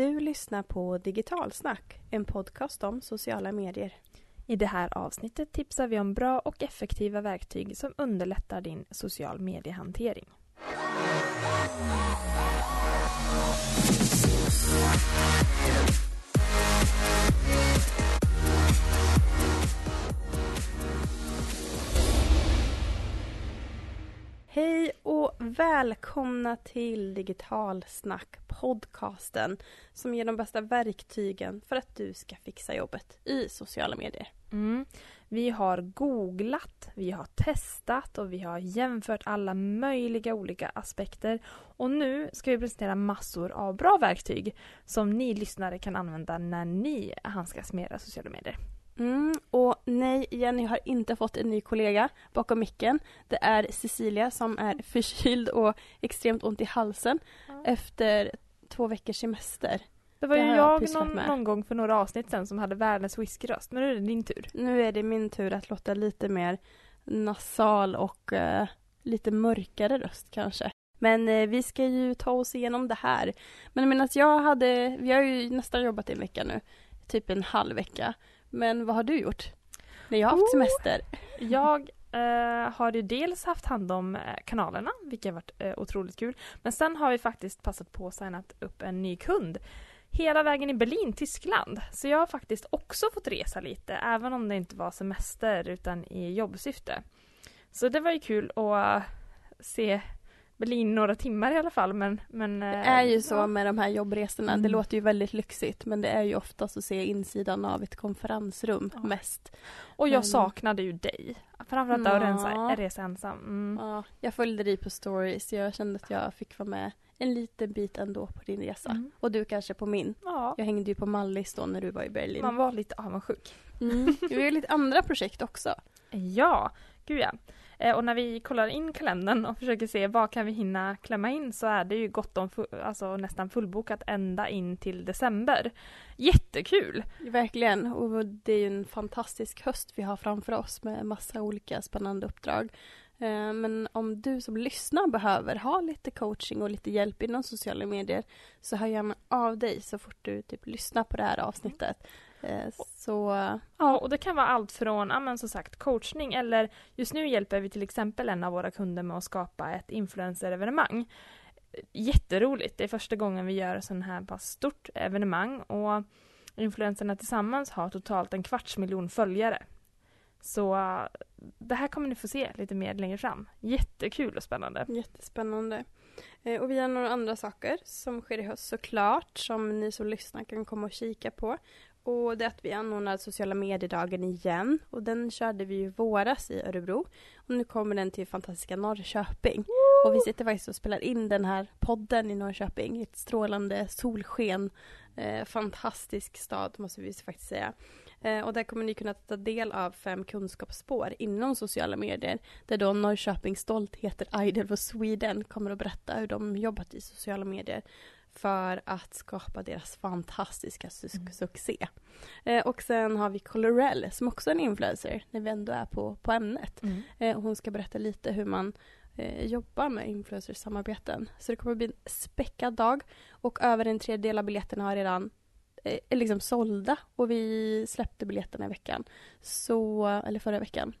Du lyssnar på Digitalsnack, en podcast om sociala medier. I det här avsnittet tipsar vi om bra och effektiva verktyg som underlättar din social mediehantering. Hej välkomna till Digitalsnack podcasten som ger de bästa verktygen för att du ska fixa jobbet i sociala medier. Mm. Vi har googlat, vi har testat och vi har jämfört alla möjliga olika aspekter. Och nu ska vi presentera massor av bra verktyg som ni lyssnare kan använda när ni handskas med era sociala medier. Mm, och nej, Jenny har inte fått en ny kollega bakom micken. Det är Cecilia som är förkyld och extremt ont i halsen Ja. efter två veckors semester. Det var Det ju har jag någon, någon gång för några avsnitt sen som hade världens whiskyröst. Men nu är det din tur. Nu är det min tur att låta lite mer nasal och eh, lite mörkare röst kanske. Men eh, vi ska ju ta oss igenom det här. Men medan jag hade, vi har ju nästan jobbat i en vecka nu, typ en halv vecka. Men vad har du gjort? Nej, jag har haft Oh. semester. Jag eh, har ju dels haft hand om eh, kanalerna, vilket har varit eh, otroligt kul. Men sen har vi faktiskt passat på att signat upp en ny kund. Hela vägen i Berlin, Tyskland. Så jag har faktiskt också fått resa lite, även om det inte var semester utan i jobbsyfte. Så det var ju kul att eh, Berlin några timmar i alla fall. Men, men, Det eh, är ju så ja. med de här jobbresorna. Det Mm. låter ju väldigt lyxigt men det är ju oftast att se insidan av ett konferensrum Ja. mest. Och jag Men- saknade ju dig. Framförallt att Ja. rensa, resa ensam. Mm. Ja, jag följde dig på stories. Jag kände att jag fick vara med en liten bit ändå på din resa. Mm. Och du kanske på min. Ja, Jag hängde ju på Mallis då när du var i Berlin. man var lite avundsjuk. Mm. Vi har ju lite andra projekt också. Ja, gud ja. Eh, och när vi kollar in kalendern och försöker se vad kan vi hinna klämma in så är det ju gott om alltså nästan fullbokat ända in till december. Jättekul! Verkligen. Och det är ju en fantastisk höst vi har framför oss med massa olika spännande uppdrag. Eh, men om du som lyssnar behöver ha lite coaching och lite hjälp inom sociala medier så hör gärna av dig så fort du typ lyssnar på det här avsnittet. Eh, Så Ja, och det kan vara allt från, ja men som sagt, coachning eller just nu hjälper vi till exempel en av våra kunder med att skapa ett influencer-evenemang. Jätteroligt! Det är första gången vi gör sån här pass stort evenemang och influencerna tillsammans har totalt en kvarts miljon följare. Så det här kommer ni få se lite mer längre fram. Jättekul och spännande. Jättespännande. Eh, Och vi har några andra saker som sker i höst såklart som ni som lyssnar kan komma och kika på. Och det är att vi anordnar sociala mediedagen igen och den körde vi ju i våras i Örebro. Och nu kommer den till fantastiska Norrköping. Och vi sitter faktiskt och spelar in den här podden i Norrköping i ett strålande solsken. Eh, fantastisk stad måste vi faktiskt säga. Eh, och där kommer ni kunna ta del av fem kunskapsspår inom sociala medier. Där då Norrköpings stoltheter Idol for Sweden kommer att berätta hur de jobbat i sociala medier för att skapa deras fantastiska su- Mm. succé. Eh, och sen har vi Colorell som också är en influencer när vi ändå är på, på ämnet. Eh, och hon ska berätta lite hur man eh, jobbar med influencersamarbeten. Så det kommer att bli en späckad dag och över en tredjedel av biljetterna har redan eh, är liksom sålda och vi släppte biljetterna i veckan. Så, eller förra veckan.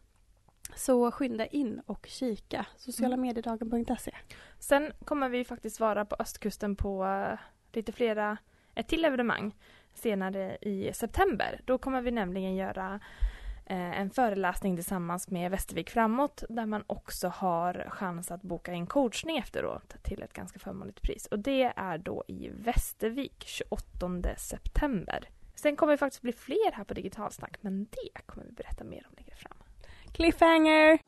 Så skynda in och kika. Socialamediedagen.se. Sen kommer vi faktiskt vara på östkusten på eh, lite flera, ett till evenemang senare i september. Då kommer vi nämligen göra eh, en föreläsning tillsammans med Västervik framåt där man också har chans att boka in coachning efteråt till ett ganska förmånligt pris. Och det är då i Västervik 28 september. Sen kommer det faktiskt bli fler här på Digitalsnack men det kommer vi berätta mer om längre fram. Cliffhanger!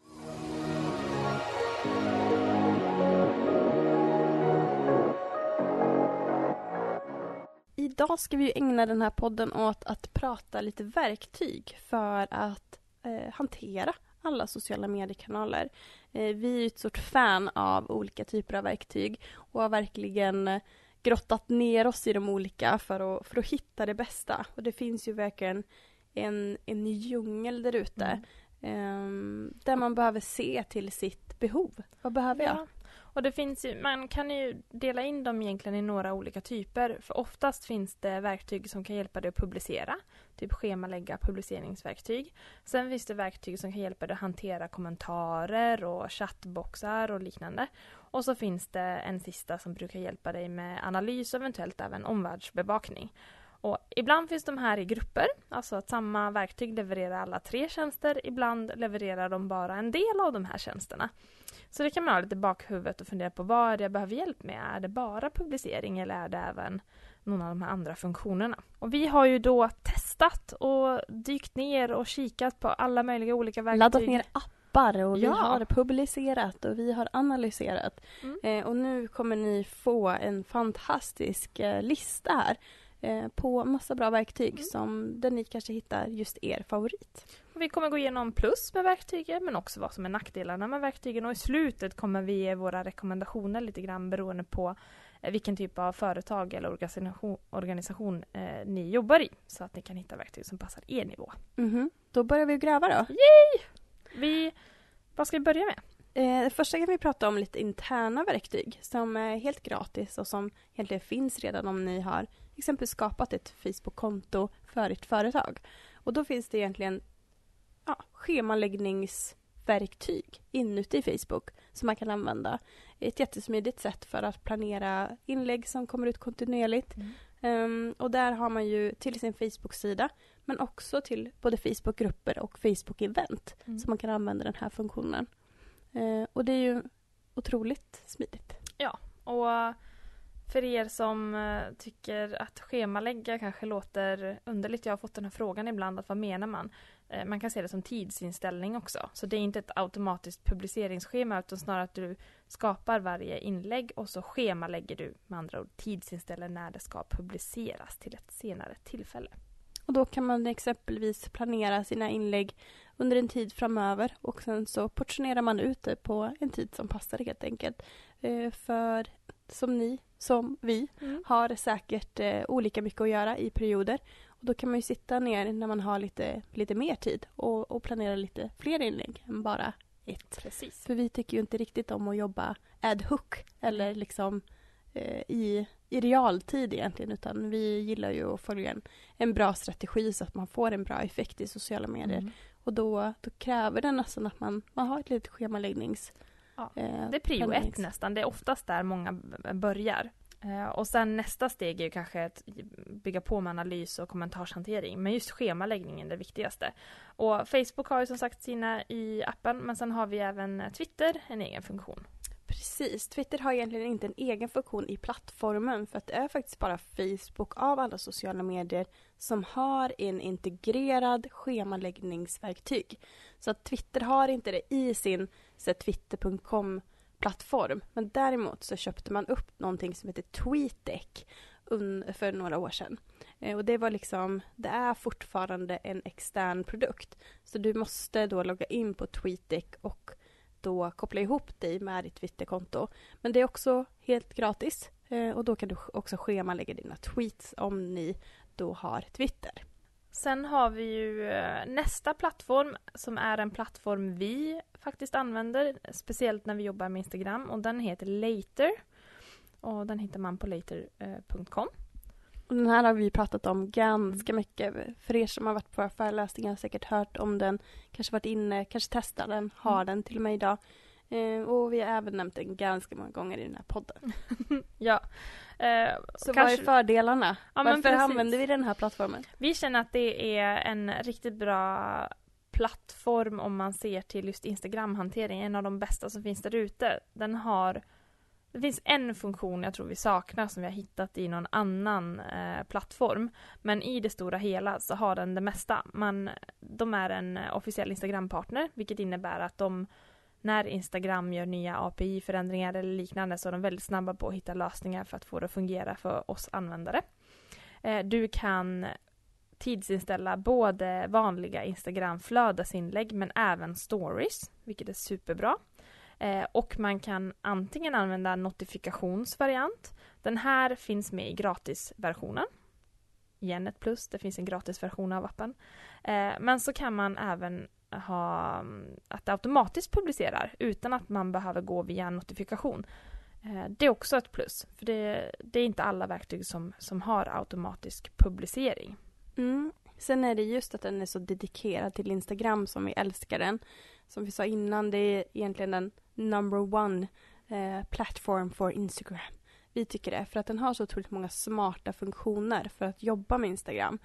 Idag ska vi ägna den här podden åt att prata lite verktyg för att eh, hantera alla sociala mediekanaler. Eh, vi är ett stort fan av olika typer av verktyg och har verkligen grottat ner oss i de olika för att, för att hitta det bästa. Och det finns ju verkligen en, en djungel där ute. Mm. Ehm, där man behöver se till sitt behov. Vad behöver jag? Ja. Och det finns ju, man kan ju dela in dem egentligen i några olika typer. För oftast finns det verktyg som kan hjälpa dig att publicera. Typ schemalägga publiceringsverktyg. Sen finns det verktyg som kan hjälpa dig att hantera kommentarer och chattboxar och liknande. Och så finns det en sista som brukar hjälpa dig med analys och eventuellt även omvärldsbevakning. Och ibland finns de här i grupper, alltså att samma verktyg levererar alla tre tjänster. Ibland levererar de bara en del av de här tjänsterna. Så det kan man ha lite i bakhuvudet och fundera på vad är det jag behöver hjälp med? Är det bara publicering eller är det även någon av de här andra funktionerna? Och vi har ju då testat och dykt ner och kikat på alla möjliga olika verktyg. Laddat ner appar och vi Ja. har publicerat och vi har analyserat. Mm. Eh, och nu kommer ni få en fantastisk eh, lista här eh, på massa bra verktyg Mm. som där ni kanske hittar just er favorit. Och Vi kommer gå igenom plus med verktygen men också vad som är nackdelarna med verktygen och i slutet kommer vi ge våra rekommendationer lite grann beroende på eh, vilken typ av företag eller organisation, organisation eh, ni jobbar i så att ni kan hitta verktyg som passar er nivå. Mhm. Då börjar vi gräva då. Vi, vad ska vi börja med? Eh, första kan vi prata om lite interna verktyg som är helt gratis och som egentligen finns redan om ni har exempelvis skapat ett Facebook-konto för ert företag. Och då finns det egentligen ja, schemaläggningsverktyg inuti Facebook som man kan använda. Ett jättesmidigt sätt för att planera inlägg som kommer ut kontinuerligt. Ehm, och där har man ju till sin Facebook-sida men också till både Facebook-grupper och Facebook-event Mm. så man kan använda den här funktionen. Eh, och det är ju otroligt smidigt. Och för er som eh, tycker att schemalägga kanske låter underligt, jag har fått den här frågan ibland, att vad menar man? Eh, man kan se det som tidsinställning också. Så det är inte ett automatiskt publiceringsschema utan snarare att du skapar varje inlägg och så schemalägger du med andra ord tidsinställer när det ska publiceras till ett senare tillfälle. Och då kan man exempelvis planera sina inlägg under en tid framöver och sen så portionerar man ut det på en tid som passar helt enkelt. Eh, för som ni, som vi, har säkert eh, olika mycket att göra i perioder. Och då kan man ju sitta ner när man har lite, lite mer tid och, och planera lite fler inlägg än bara ett. Precis. För vi tycker ju inte riktigt om att jobba ad hoc eller liksom eh, i, i realtid egentligen utan vi gillar ju att följa en, en bra strategi så att man får en bra effekt i sociala medier. Mm. Och då, då kräver det nästan att man, man har ett litet schemaläggnings... Ja, eh, Det är prio ett nästan. Det är oftast där många börjar. Eh, Och sen nästa steg är ju kanske att bygga på med analys och kommentarshantering. Men just schemaläggningen är det viktigaste. Och Facebook har ju som sagt sina i appen, men sen har vi även Twitter, en egen funktion. Precis. Twitter har egentligen inte en egen funktion i plattformen för att det är faktiskt bara Facebook av alla sociala medier som har en integrerad schemaläggningsverktyg. Så att Twitter har inte det i sin twitter.com plattform. Men däremot så köpte man upp någonting som heter TweetDeck för några år sedan. Eh, och det var liksom, det är fortfarande en extern produkt. Så du måste då logga in på TweetDeck och då koppla ihop dig med ditt Twitterkonto. Men det är också helt gratis eh, och då kan du också schemalägga dina tweets om ni då har Twitter. Sen har vi ju eh, nästa plattform som är en plattform vi faktiskt använder, speciellt när vi jobbar med Instagram och den heter Later. Och den hittar man på later.com. Och den här har vi pratat om ganska mycket. För er som har varit på våra föreläsningar har säkert hört om den, kanske varit inne, kanske testat den, har Mm. den till och med idag. Eh, och vi har även nämnt den ganska många gånger i den här podden. Ja. Eh, Så kanske- vad är fördelarna? Ja, Varför precis. använder vi den här plattformen? Vi känner att det är en riktigt bra plattform om man ser till just Instagram-hantering, en av de bästa som finns där ute. Den har det finns en funktion jag tror vi saknar som vi har hittat i någon annan eh, plattform. Men i det stora hela så har den det mesta. Man, de är en eh, officiell Instagram-partner vilket innebär att de när Instagram gör nya API-förändringar eller liknande så är de väldigt snabba på att hitta lösningar för att få det att fungera för oss användare. Eh, du kan tidsinställa både vanliga Instagram-flödesinlägg men även stories, vilket är superbra. Eh, och man kan antingen använda notifikationsvariant. Den här finns med i gratisversionen. Igen ett plus, det finns en gratisversion av appen. Eh, men så kan man även ha att det automatiskt publicerar utan att man behöver gå via en notifikation. Eh, det är också ett plus, för det, det, är inte alla verktyg som, som har automatisk publicering. Mm. Sen är det just att den är så dedikerad till Instagram som vi älskar den. Som vi sa innan, det är egentligen den number one eh, platform for Instagram. Vi tycker det, för att den har så otroligt många smarta funktioner för att jobba med Instagram.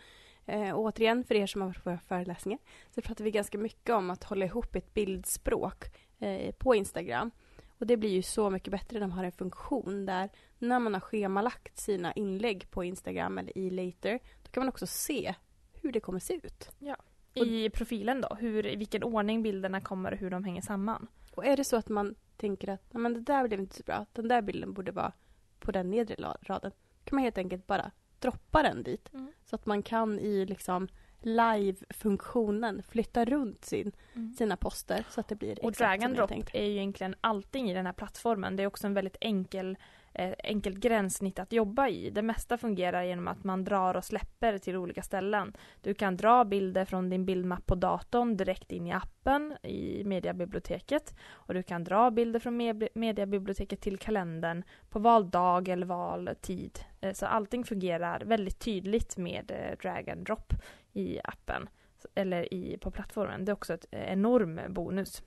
Eh, och återigen, för er som har varit på våra föreläsningar, så pratar vi ganska mycket om att hålla ihop ett bildspråk eh, på Instagram. Och det blir ju så mycket bättre när man har en funktion där när man har schemalagt sina inlägg på Instagram eller i later, då kan man också se hur det kommer se ut. Ja. I profilen då, hur, i vilken ordning bilderna kommer och hur de hänger samman. Och är det så att man tänker att men det där blev inte så bra, den där bilden borde vara på den nedre raden, kan man helt enkelt bara droppa den dit. Mm. Så att man kan i liksom live-funktionen flytta runt sin, mm. sina poster så att det blir Och drag and drop är ju egentligen allting i den här plattformen. Det är också en väldigt enkel Eh, enkelt gränssnitt att jobba i. Det mesta fungerar genom att man drar och släpper till olika ställen. Du kan dra bilder från din bildmapp på datorn direkt in i appen i mediabiblioteket och du kan dra bilder från mediabiblioteket till kalendern på vald dag eller vald tid. Eh, så allting fungerar väldigt tydligt med eh, drag and drop i appen eller i, på plattformen. Det är också ett eh, enorm bonus.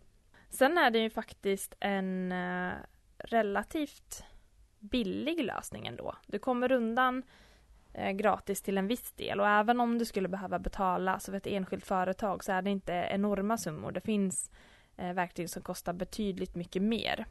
Sen är det ju faktiskt en eh, relativt billig lösning ändå. Du kommer undan eh, gratis till en viss del och även om du skulle behöva betala så för ett enskilt företag så är det inte enorma summor. Det finns eh, verktyg som kostar betydligt mycket mer.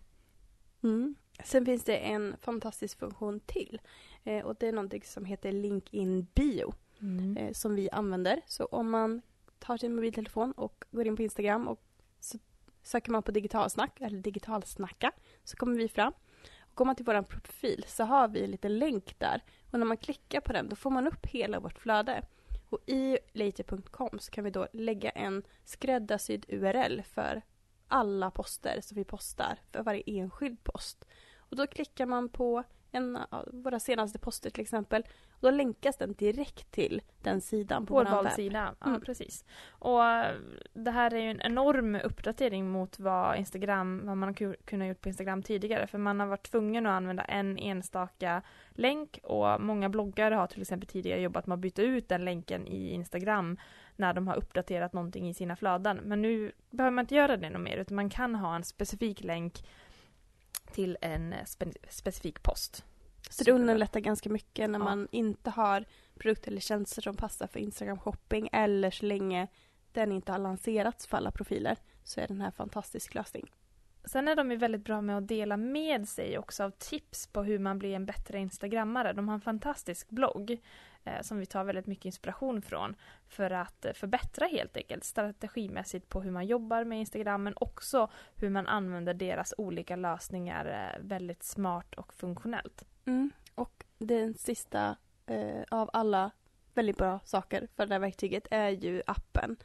Mm. Sen finns det en fantastisk funktion till eh, och det är någonting som heter Link in Bio mm. eh, som vi använder. Så om man tar sin mobiltelefon och går in på Instagram och så söker man på digitalsnack eller digitalsnacka så kommer vi fram. Går man till vår profil så har vi en liten länk där och när man klickar på den då får man upp hela vårt flöde. Och i later.com så kan vi då lägga en skräddarsydd URL för alla poster som vi postar för varje enskild post. Och då klickar man på en våra senaste poster till exempel då länkas den direkt till den sidan på vår webb. sida. Ja, mm. precis. Och eh, det här är ju en enorm uppdatering mot vad Instagram, vad man har kunnat gjort på Instagram tidigare. För man har varit tvungen att använda en enstaka länk och många bloggare har till exempel tidigare jobbat med att byta ut den länken i Instagram när de har uppdaterat någonting i sina flöden. Men nu behöver man inte göra det något mer utan man kan ha en specifik länk till en spe specifik post. Så det underlättar ganska mycket när ja. man inte har produkter eller tjänster som passar för Instagram shopping eller så länge den inte har lanserats för alla profiler så är den här fantastisk lösning. Sen är de ju väldigt bra med att dela med sig också av tips på hur man blir en bättre instagrammare. De har en fantastisk blogg Eh, som vi tar väldigt mycket inspiration från för att eh, förbättra helt enkelt strategimässigt på hur man jobbar med Instagram men också hur man använder deras olika lösningar eh, väldigt smart och funktionellt. Mm. Och den sista eh, av alla väldigt bra saker för det här verktyget är ju appen.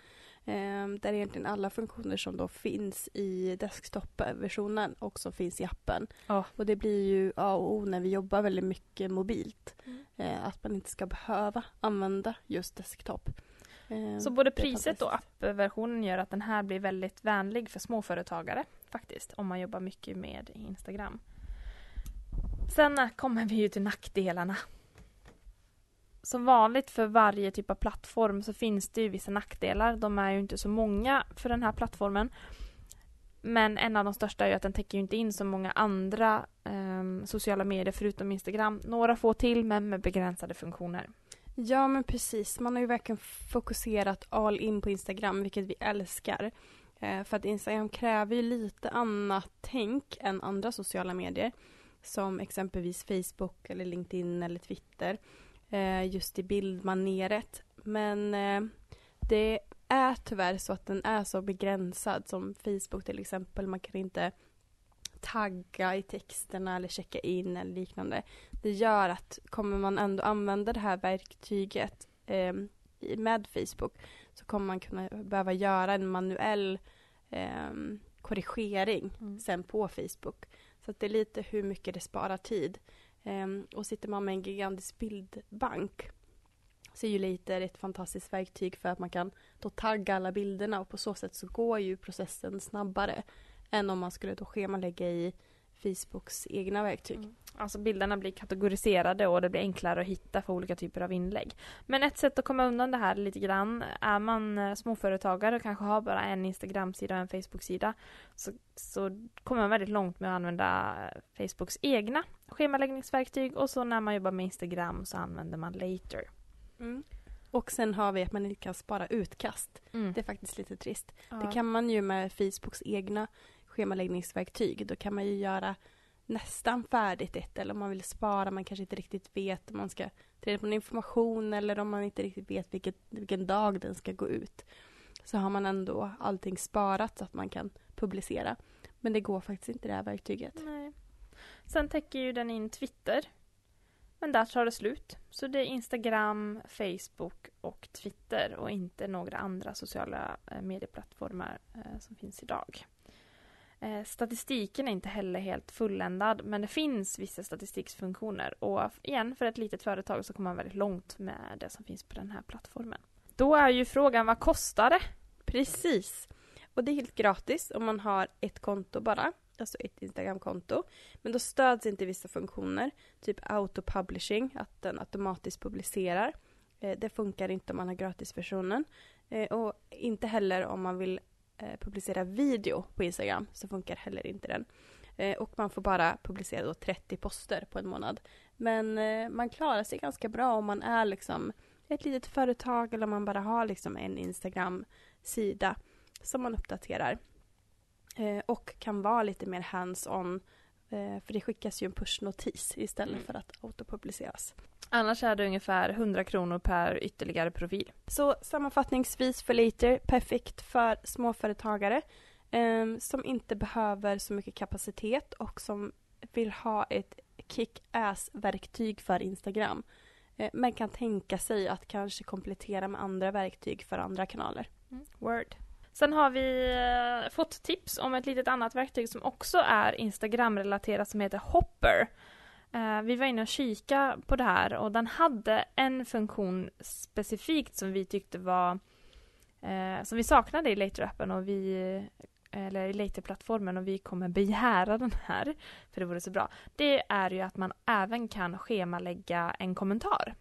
Eh, där egentligen alla funktioner som då finns i desktop-versionen också finns i appen. Oh. Och det blir ju A och O när vi jobbar väldigt mycket mobilt. Mm. Eh, att man inte ska behöva använda just desktop. Eh, Så både priset och appversionen gör att den här blir väldigt vänlig för småföretagare faktiskt. Om man jobbar mycket med Instagram. Sen kommer vi ju till nackdelarna. Som vanligt för varje typ av plattform så finns det ju vissa nackdelar. De är ju inte så många för den här plattformen. Men en av de största är ju att den täcker inte in så många andra eh, sociala medier förutom Instagram. Några få till men med begränsade funktioner. Ja men precis, man har ju verkligen fokuserat all in på Instagram vilket vi älskar. Eh, för att Instagram kräver ju lite annat tänk än andra sociala medier som exempelvis Facebook eller LinkedIn eller Twitter eh, just i bildmaneret. Men eh, det är tyvärr så att den är så begränsad som Facebook till exempel. Man kan inte tagga i texterna eller checka in eller liknande. Det gör att kommer man ändå använda det här verktyget eh, med Facebook så kommer man kunna behöva göra en manuell eh, korrigering mm. sen på Facebook. Så det är lite hur mycket det sparar tid. Um, och sitter man med en gigantisk bildbank så är ju Later ett fantastiskt verktyg för att man kan då tagga alla bilderna och på så sätt så går ju processen snabbare än om man skulle då schemalägga i Facebooks egna verktyg. Mm. Alltså bilderna blir kategoriserade och det blir enklare att hitta för olika typer av inlägg. Men ett sätt att komma undan det här lite grann, är man eh, småföretagare och kanske har bara en Instagram-sida och en Facebook-sida, så, så kommer man väldigt långt med att använda Facebooks egna schemaläggningsverktyg och så när man jobbar med Instagram så använder man Later. Mm. Och sen har vi att man inte kan spara utkast. Mm. Det är faktiskt lite trist. Ja. Det kan man ju med Facebooks egna schemaläggningsverktyg. Då kan man ju göra nästan färdigt ett eller om man vill spara, man kanske inte riktigt vet om man ska ta reda på någon information eller om man inte riktigt vet vilket, vilken dag den ska gå ut. Så har man ändå allting sparat så att man kan publicera. Men det går faktiskt inte det här verktyget. Nej. Sen täcker ju den in Twitter. Men där tar det slut. Så det är Instagram, Facebook och Twitter och inte några andra sociala eh, medieplattformar eh, som finns idag. Eh, statistiken är inte heller helt fulländad men det finns vissa statistikfunktioner och igen för ett litet företag så kommer man väldigt långt med det som finns på den här plattformen. Då är ju frågan vad kostar det? Precis. Och det är helt gratis om man har ett konto bara, alltså ett Instagramkonto. Men då stöds inte vissa funktioner, typ auto-publishing, att den automatiskt publicerar. Eh, det funkar inte om man har gratisversionen. Eh, och inte heller om man vill Eh, publicera video på Instagram så funkar heller inte den. Eh, och man får bara publicera då 30 poster på en månad. Men eh, man klarar sig ganska bra om man är liksom ett litet företag eller om man bara har liksom en Instagram-sida som man uppdaterar. Och kan vara lite mer hands-on för det skickas ju en push-notis istället mm. för att autopubliceras. Annars är det ungefär 100 kronor per ytterligare profil. Så sammanfattningsvis för Later, perfekt för småföretagare eh, som inte behöver så mycket kapacitet och som vill ha ett kick-ass-verktyg för Instagram. Eh, men kan tänka sig att kanske komplettera med andra verktyg för andra kanaler. Mm. Word. Sen har vi eh, fått tips om ett litet annat verktyg som också är Instagram-relaterat som heter Hopper. Eh, vi var inne och kika på det här och den hade en funktion specifikt som vi tyckte var eh, som vi saknade i Later-appen och vi eller i Later-plattformen och vi kommer begära den här för det vore så bra. Det är ju att man även kan schemalägga en kommentar.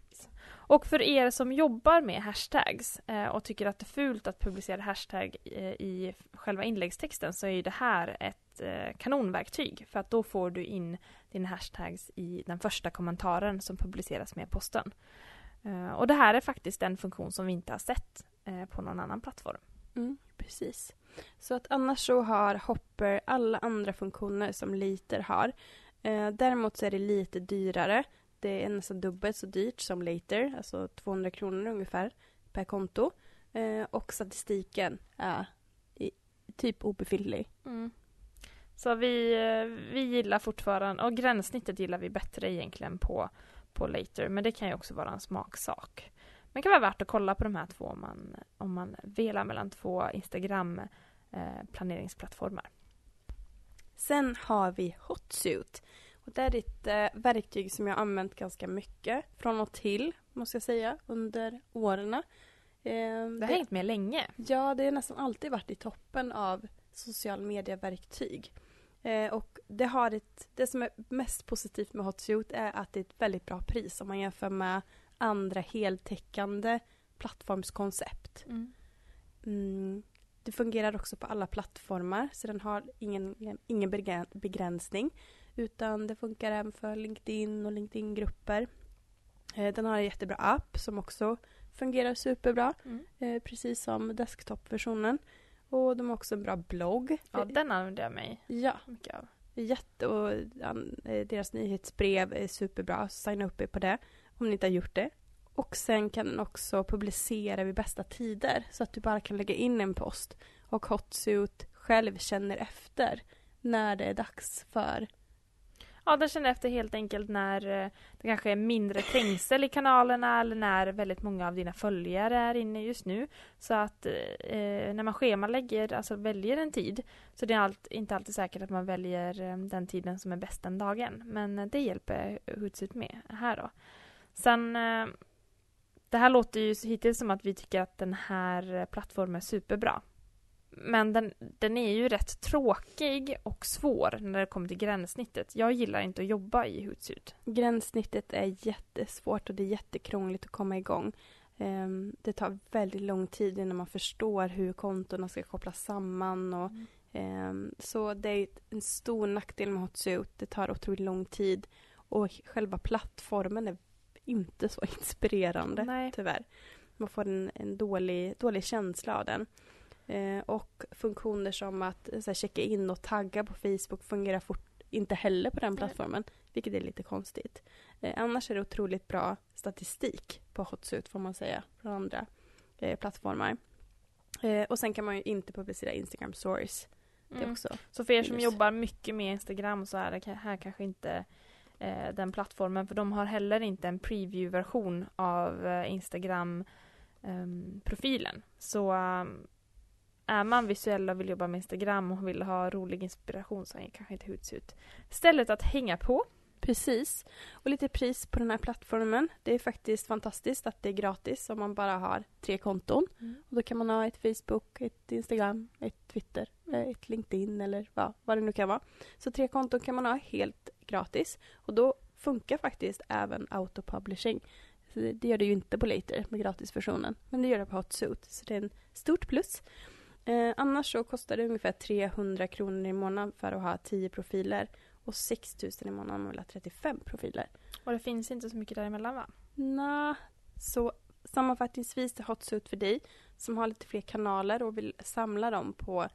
Och för er som jobbar med hashtags eh, och tycker att det är fult att publicera hashtag eh, i själva inläggstexten så är det här ett eh, kanonverktyg för att då får du in dina hashtags i den första kommentaren som publiceras med posten. Eh, och det här är faktiskt en funktion som vi inte har sett eh, på någon annan plattform. Mm, precis. Så att annars så har Hopper alla andra funktioner som Liter har. Eh, däremot så är det lite dyrare. Det är nästan dubbelt så dyrt som Later, alltså 200 kronor ungefär per konto. Eh, och statistiken är i, typ obefintlig. Mm. Så vi, eh, vi gillar fortfarande, och gränssnittet gillar vi bättre egentligen på, på Later, men det kan ju också vara en smaksak. Men det kan vara värt att kolla på de här två om man, om man velar mellan två Instagram eh, planeringsplattformar. Sen har vi Hotsuite. Och det är ett eh, verktyg som jag använt ganska mycket från och till, måste jag säga, under åren. Eh, det har hängt med länge. Ja, det har nästan alltid varit i toppen av social media-verktyg. Eh, och det, har ett, det som är mest positivt med Hotsuite är att det är ett väldigt bra pris om man jämför med andra heltäckande plattformskoncept. Mm. Mm, det fungerar också på alla plattformar så den har ingen, ingen begränsning. Utan det funkar även för LinkedIn och LinkedIn-grupper. Eh, den har en jättebra app som också fungerar superbra. Mm. Eh, precis som desktop-versionen. Och de har också en bra blogg. Ja, den använder jag mig ja. mycket av. Jätte och eh, deras nyhetsbrev är superbra. Signa upp er på det om ni inte har gjort det. Och sen kan den också publicera vid bästa tider så att du bara kan lägga in en post och Hotsuite själv känner efter när det är dags för Ja, den känner efter helt enkelt när eh, det kanske är mindre trängsel i kanalerna eller när väldigt många av dina följare är inne just nu. Så att eh, eh när man schemalägger, alltså väljer en tid, så det är allt, inte alltid säkert att man väljer eh, den tiden som är bäst den dagen. Men det hjälper Hootsuite med här då. Sen eh, det här låter ju hittills som att vi tycker att den här plattformen är superbra. Men den, den är ju rätt tråkig och svår när det kommer till gränssnittet. Jag gillar inte att jobba i Hootsuite. Gränssnittet är jättesvårt och det är jättekrångligt att komma igång. Um, det tar väldigt lång tid innan man förstår hur kontona ska kopplas samman. Och, mm. um, så det är en stor nackdel med Hootsuite. Det tar otroligt lång tid och själva plattformen är inte så inspirerande Nej. tyvärr. Man får en, en dålig, dålig känsla av den. Eh, och funktioner som att här, checka in och tagga på Facebook fungerar fort, inte heller på den plattformen, vilket är lite konstigt. Eh, annars är det otroligt bra statistik på Hotsuit får man säga, från andra eh, plattformar. Eh, och sen kan man ju inte publicera Instagram stories. Mm. också så för er som jobbar mycket med Instagram så är det här kanske inte eh, den plattformen för de har heller inte en preview-version av eh, Instagram-profilen. Ehm, så um, är man visuell och vill jobba med Instagram och vill ha rolig inspiration så är kanske inte Hootsuite stället att hänga på. Precis. Och lite pris på den här plattformen. Det är faktiskt fantastiskt att det är gratis om man bara har tre konton. Mm. Och då kan man ha ett Facebook, ett Instagram, ett Twitter, mm. ett LinkedIn eller vad, vad det nu kan vara. Så tre konton kan man ha helt gratis. Och då funkar faktiskt även autopublishing. Så det gör det ju inte på Later med gratisversionen. Men det gör det på Hotsuite. Så det är en stort plus. Eh, annars så kostar det ungefär 300 kronor i månaden för att ha 10 profiler och 6 000 i månaden om man vill ha 35 profiler. Och det finns inte så mycket däremellan va? Nej, så sammanfattningsvis är Hotsuit för dig som har lite fler kanaler och vill samla dem på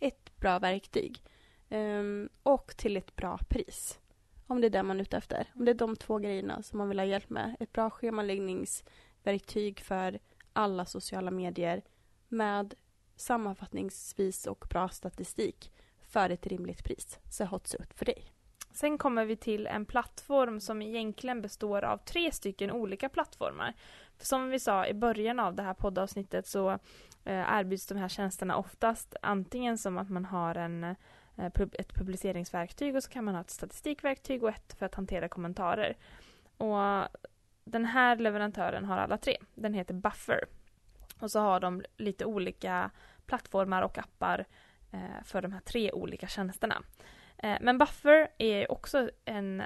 ett bra verktyg. Um, och till ett bra pris. Om det är det man är ute efter. Om det är de två grejerna som man vill ha hjälp med. Ett bra schemaläggningsverktyg för alla sociala medier med sammanfattningsvis och bra statistik för ett rimligt pris. Så Hotsuit för dig. Sen kommer vi till en plattform som egentligen består av tre stycken olika plattformar. För som vi sa i början av det här poddavsnittet så eh, erbjuds de här tjänsterna oftast antingen som att man har en, eh, ett publiceringsverktyg och så kan man ha ett statistikverktyg och ett för att hantera kommentarer. Och den här leverantören har alla tre. Den heter Buffer. Och så har de lite olika plattformar och appar eh, för de här tre olika tjänsterna. Eh, men Buffer är också en,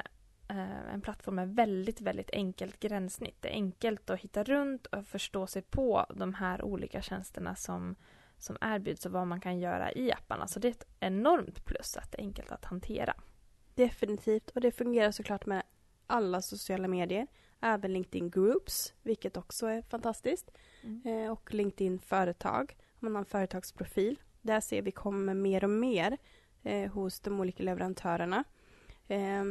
eh, en plattform med väldigt, väldigt enkelt gränssnitt. Det är enkelt att hitta runt och förstå sig på de här olika tjänsterna som, som erbjuds och vad man kan göra i apparna. Så det är ett enormt plus att det är enkelt att hantera. Definitivt, och det fungerar såklart med alla sociala medier. Även LinkedIn Groups, vilket också är fantastiskt. Mm. och LinkedIn Företag man har en företagsprofil. Där ser vi kommer mer och mer eh, hos de olika leverantörerna. Eh,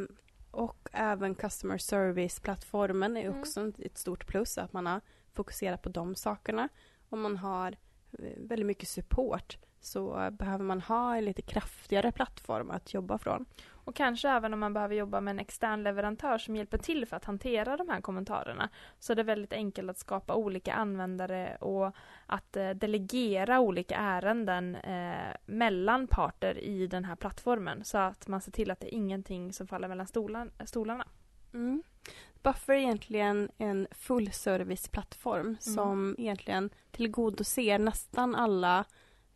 och även customer service-plattformen är mm. också ett stort plus, att man har fokuserat på de sakerna. Om man har eh, väldigt mycket support så behöver man ha en lite kraftigare plattform att jobba från. Och kanske även om man behöver jobba med en extern leverantör som hjälper till för att hantera de här kommentarerna. Så det är väldigt enkelt att skapa olika användare och att eh, delegera olika ärenden eh, mellan parter i den här plattformen. Så att man ser till att det är ingenting som faller mellan stolan, stolarna. Mm. Buffer är egentligen en fullserviceplattform mm. som egentligen tillgodoser nästan alla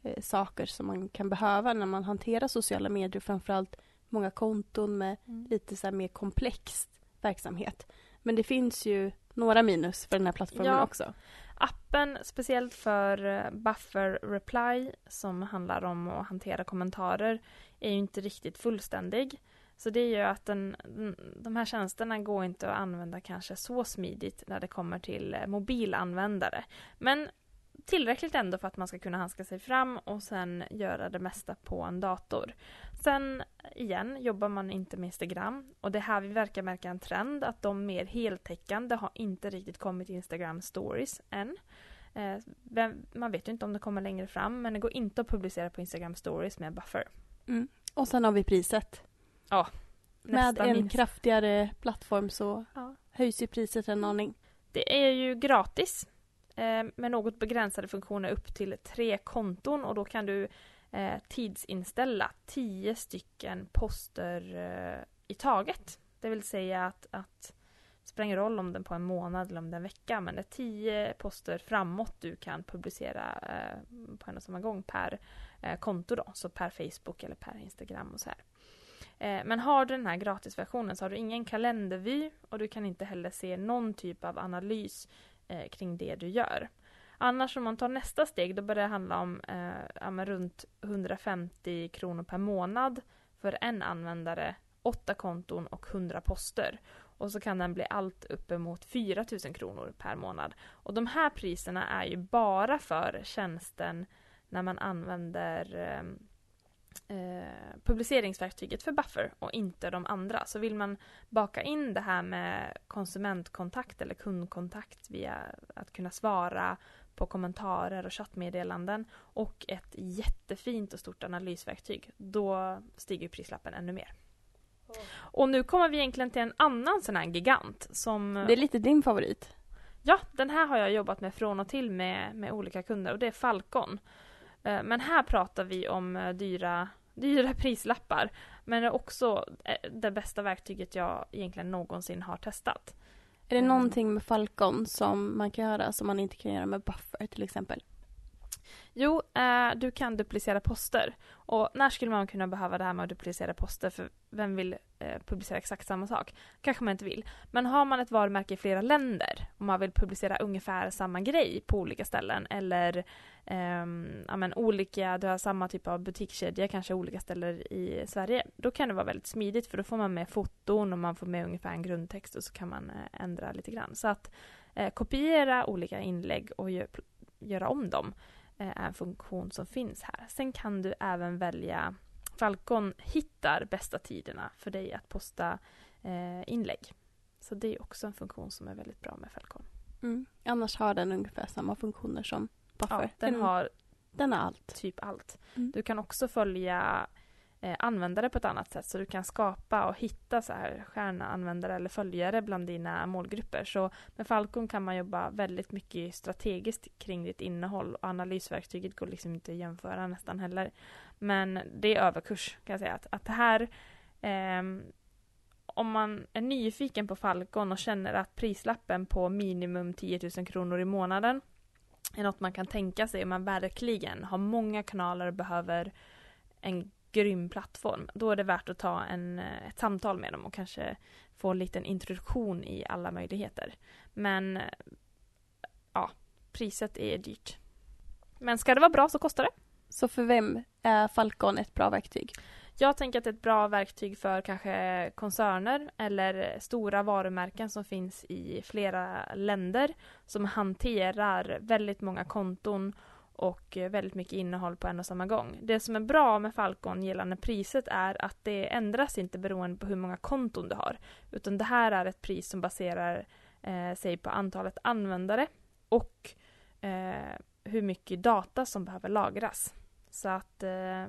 eh, saker som man kan behöva när man hanterar sociala medier, framförallt många konton med mm. lite så mer komplex verksamhet. Men det finns ju några minus för den här plattformen ja. också. Appen, speciellt för eh, Buffer Reply som handlar om att hantera kommentarer, är ju inte riktigt fullständig. Så det gör att den, de här tjänsterna går inte att använda kanske så smidigt när det kommer till eh, mobilanvändare. Men tillräckligt ändå för att man ska kunna hanska sig fram och sen göra det mesta på en dator. Sen igen jobbar man inte med Instagram och det här vi verkar märka en trend att de mer heltäckande har inte riktigt kommit Instagram stories än. Eh, man vet ju inte om det kommer längre fram men det går inte att publicera på Instagram stories med buffer. Mm. Och sen har vi priset. Ja. Med en minst. kraftigare plattform så ja. höjs ju priset en aning. Det är ju gratis Eh, med något begränsade funktioner upp till tre konton och då kan du eh, tidsinställa tio stycken poster eh, i taget. Det vill säga att, att spelar ingen roll om den på en månad eller om det är en vecka men det är tio poster framåt du kan publicera på en och samma gång per konto då, så per Facebook eller per Instagram och så här. Men har du den här gratisversionen så har du ingen kalendervy och du kan inte heller se någon typ av analys eh, kring det du gör. Annars om man tar nästa steg då börjar det handla om eh, runt 150 kronor per månad för en användare, åtta konton och 100 poster. Och så kan den bli allt uppemot 4 000 kronor per månad. Och de här priserna är ju bara för tjänsten när man använder eh, eh, publiceringsverktyget för Buffer och inte de andra. Så vill man baka in det här med konsumentkontakt eller kundkontakt via att kunna svara på kommentarer och chattmeddelanden och ett jättefint och stort analysverktyg, då stiger prislappen ännu mer. Och nu kommer vi egentligen till en annan sån här gigant som... Det är lite din favorit. Ja, den här har jag jobbat med från och till med, med olika kunder och det är Falcon. Eh, men här pratar vi om eh, dyra, dyra prislappar. Men det är också eh, det bästa verktyget jag egentligen någonsin har testat. Är det någonting med Falcon som man kan göra som man inte kan göra med Buffer till exempel? Jo, eh, du kan duplicera poster. Och när skulle man kunna behöva det här med att duplicera poster? För vem vill eh, publicera exakt samma sak? Kanske man inte vill. Men har man ett varumärke i flera länder och man vill publicera ungefär samma grej på olika ställen eller eh, ja, men olika, du har samma typ av butikskedja kanske olika ställen i Sverige. Då kan det vara väldigt smidigt för då får man med foton och man får med ungefär en grundtext och så kan man eh, ändra lite grann. Så att eh, kopiera olika inlägg och gö göra om dem är en funktion som finns här. Sen kan du även välja Falcon hittar bästa tiderna för dig att posta eh, inlägg. Så det är också en funktion som är väldigt bra med Falcon. Mm. Annars har den ungefär samma funktioner som Buffer. Ja, den, har den har allt. Typ allt. Mm. Du kan också följa eh, användare på ett annat sätt. Så du kan skapa och hitta så här stjärnanvändare eller följare bland dina målgrupper. Så med Falcon kan man jobba väldigt mycket strategiskt kring ditt innehåll och analysverktyget går liksom inte att jämföra nästan heller. Men det är överkurs kan jag säga. Att, att det här eh, om man är nyfiken på Falcon och känner att prislappen på minimum 10 000 kronor i månaden är något man kan tänka sig om man verkligen har många kanaler och behöver en grym plattform. Då är det värt att ta en, eh, ett samtal med dem och kanske få en liten introduktion i alla möjligheter. Men eh, ja, priset är dyrt. Men ska det vara bra så kostar det. Så för vem är Falcon ett bra verktyg? Jag tänker att det är ett bra verktyg för kanske koncerner eller stora varumärken som finns i flera länder som hanterar väldigt många konton och eh, väldigt mycket innehåll på en och samma gång. Det som är bra med Falcon gällande priset är att det ändras inte beroende på hur många konton du har. Utan det här är ett pris som baserar eh, sig på antalet användare och eh, hur mycket data som behöver lagras. Så att eh,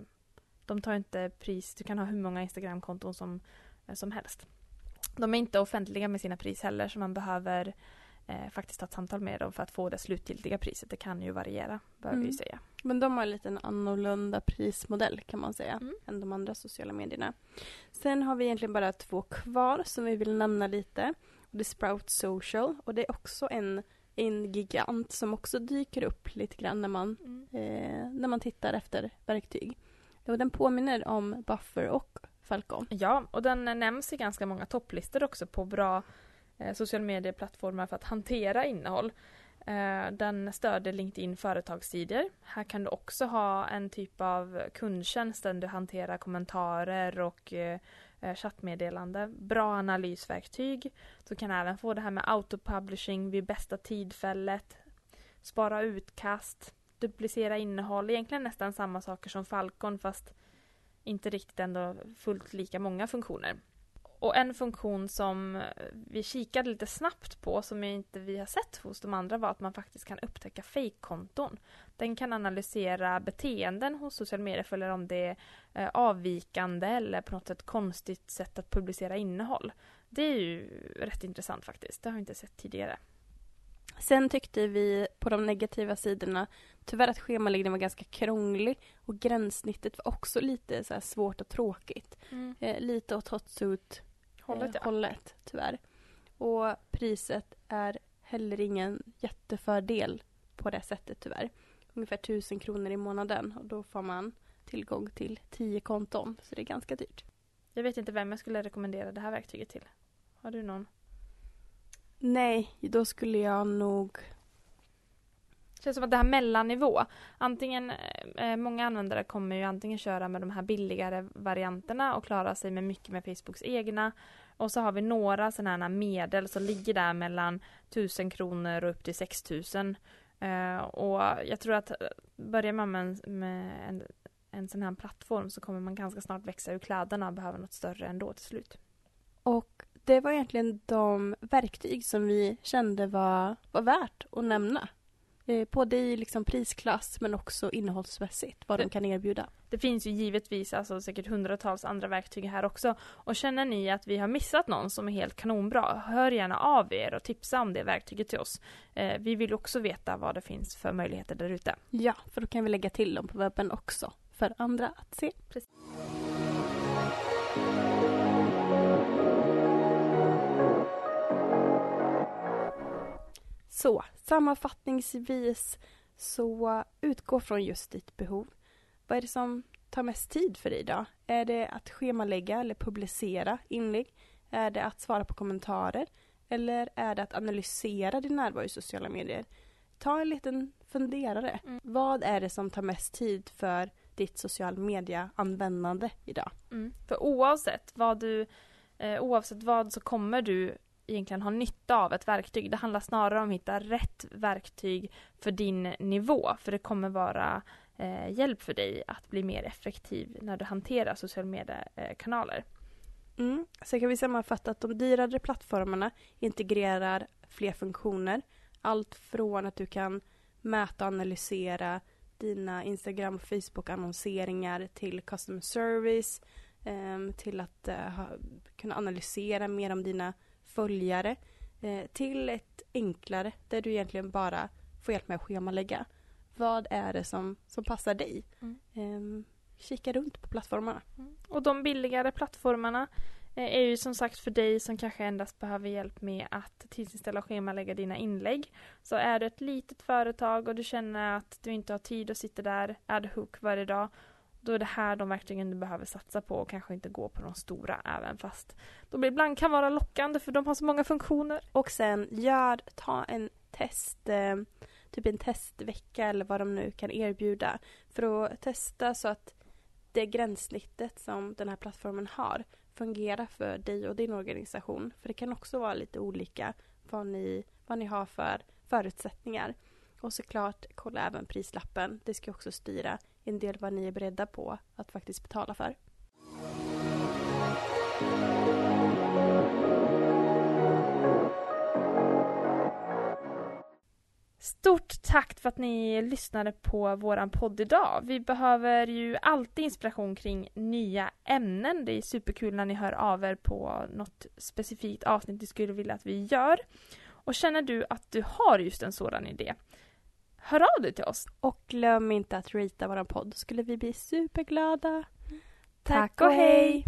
de tar inte pris, du kan ha hur många Instagramkonton som, eh, som helst. De är inte offentliga med sina pris heller så man behöver eh, faktiskt ta ett samtal med dem för att få det slutgiltiga priset. Det kan ju variera, bör mm. vi säga. Men de har en liten annorlunda prismodell kan man säga, mm. än de andra sociala medierna. Sen har vi egentligen bara två kvar som vi vill nämna lite. Det är Sprout Social och det är också en, en gigant som också dyker upp lite grann när man, mm. eh, när man tittar efter verktyg. Och den påminner om Buffer och Falcon. Ja, och den nämns i ganska många topplistor också på bra eh, sociala medieplattformar för att hantera innehåll. Eh, den stöder LinkedIn företagssidor. Här kan du också ha en typ av kundtjänst där du hanterar kommentarer och eh, eh, chattmeddelande. Bra analysverktyg. Du kan även få det här med autopublishing vid bästa tidfället. Spara utkast. Duplicera innehåll. Egentligen nästan samma saker som Falcon fast inte riktigt ändå fullt lika många funktioner. Och en funktion som vi kikade lite snabbt på som inte vi har sett hos de andra var att man faktiskt kan upptäcka fejkkonton. Den kan analysera beteenden hos sociala medieföljare om det är eh, avvikande eller på något sätt konstigt sätt att publicera innehåll. Det är ju rätt intressant faktiskt. Det har vi inte sett tidigare. Sen tyckte vi på de negativa sidorna tyvärr att schemaläggningen var ganska krånglig och gränssnittet var också lite så svårt och tråkigt. Mm. Eh, lite åt hotsuit hållet, ja. hållet tyvärr. Och priset är heller ingen jättefördel på det sättet tyvärr. Ungefär 1000 kronor i månaden och då får man tillgång till 10 konton. Så det är ganska dyrt. Jag vet inte vem jag skulle rekommendera det här verktyget till. Har du någon? Nej, då skulle jag nog... Det känns som att det här mellannivå. Antingen, eh, många användare kommer ju antingen köra med de här billigare varianterna och klara sig med mycket med Facebooks egna. Och så har vi några sådana här medel som ligger där mellan 1000 kronor och upp till 6000. Eh, och jag tror att eh, börjar man med, en, med en, en sån här plattform så kommer man ganska snart växa ur kläderna och behöva något större ändå till slut. Och det var egentligen de verktyg som vi kände var, var värt att nämna. Eh, både i liksom prisklass men också innehållsmässigt, vad det, de kan erbjuda. Det finns ju givetvis alltså säkert hundratals andra verktyg här också. Och känner ni att vi har missat någon som är helt kanonbra, hör gärna av er och tipsa om det verktyget till oss. Eh, vi vill också veta vad det finns för möjligheter där ute. Ja, för då kan vi lägga till dem på webben också för andra att se. Precis. Så sammanfattningsvis så utgå från just ditt behov. Vad är det som tar mest tid för dig idag? Är det att schemalägga eller publicera inlägg? Är det att svara på kommentarer? Eller är det att analysera din närvaro i sociala medier? Ta en liten funderare. Mm. Vad är det som tar mest tid för ditt social media-användande idag? Mm. För oavsett vad du eh, oavsett vad så kommer du egentligen ha nytta av ett verktyg. Det handlar snarare om att hitta rätt verktyg för din nivå. För det kommer vara eh, hjälp för dig att bli mer effektiv när du hanterar sociala mediekanaler. Eh, mm. Så kan vi sammanfatta att de dyrare plattformarna integrerar fler funktioner. Allt från att du kan mäta och analysera dina Instagram och Facebook-annonseringar till customer service, eh, till att eh, ha, kunna analysera mer om dina följare eh, till ett enklare där du egentligen bara får hjälp med att schemalägga. Vad är det som, som passar dig? Mm. Eh, kika runt på plattformarna. Mm. Och de billigare plattformarna eh, är ju som sagt för dig som kanske endast behöver hjälp med att tidsinställa och schemalägga dina inlägg. Så är du ett litet företag och du känner att du inte har tid att sitta där ad hoc varje dag då är det här de verktygen du behöver satsa på och kanske inte gå på de stora även fast de ibland kan vara lockande för de har så många funktioner. Och sen gör, ta en test, eh, typ en testvecka eller vad de nu kan erbjuda för att testa så att det gränssnittet som den här plattformen har fungerar för dig och din organisation. För det kan också vara lite olika vad ni, vad ni har för förutsättningar. Och såklart, kolla även prislappen. Det ska också styra en del vad ni är beredda på att faktiskt betala för. Stort tack för att ni lyssnade på våran podd idag. Vi behöver ju alltid inspiration kring nya ämnen. Det är superkul när ni hör av er på något specifikt avsnitt ni skulle vilja att vi gör. Och känner du att du har just en sådan idé, hör av dig till oss. Och glöm inte att rita vår podd, skulle vi bli superglada. Tack, Tack och hej!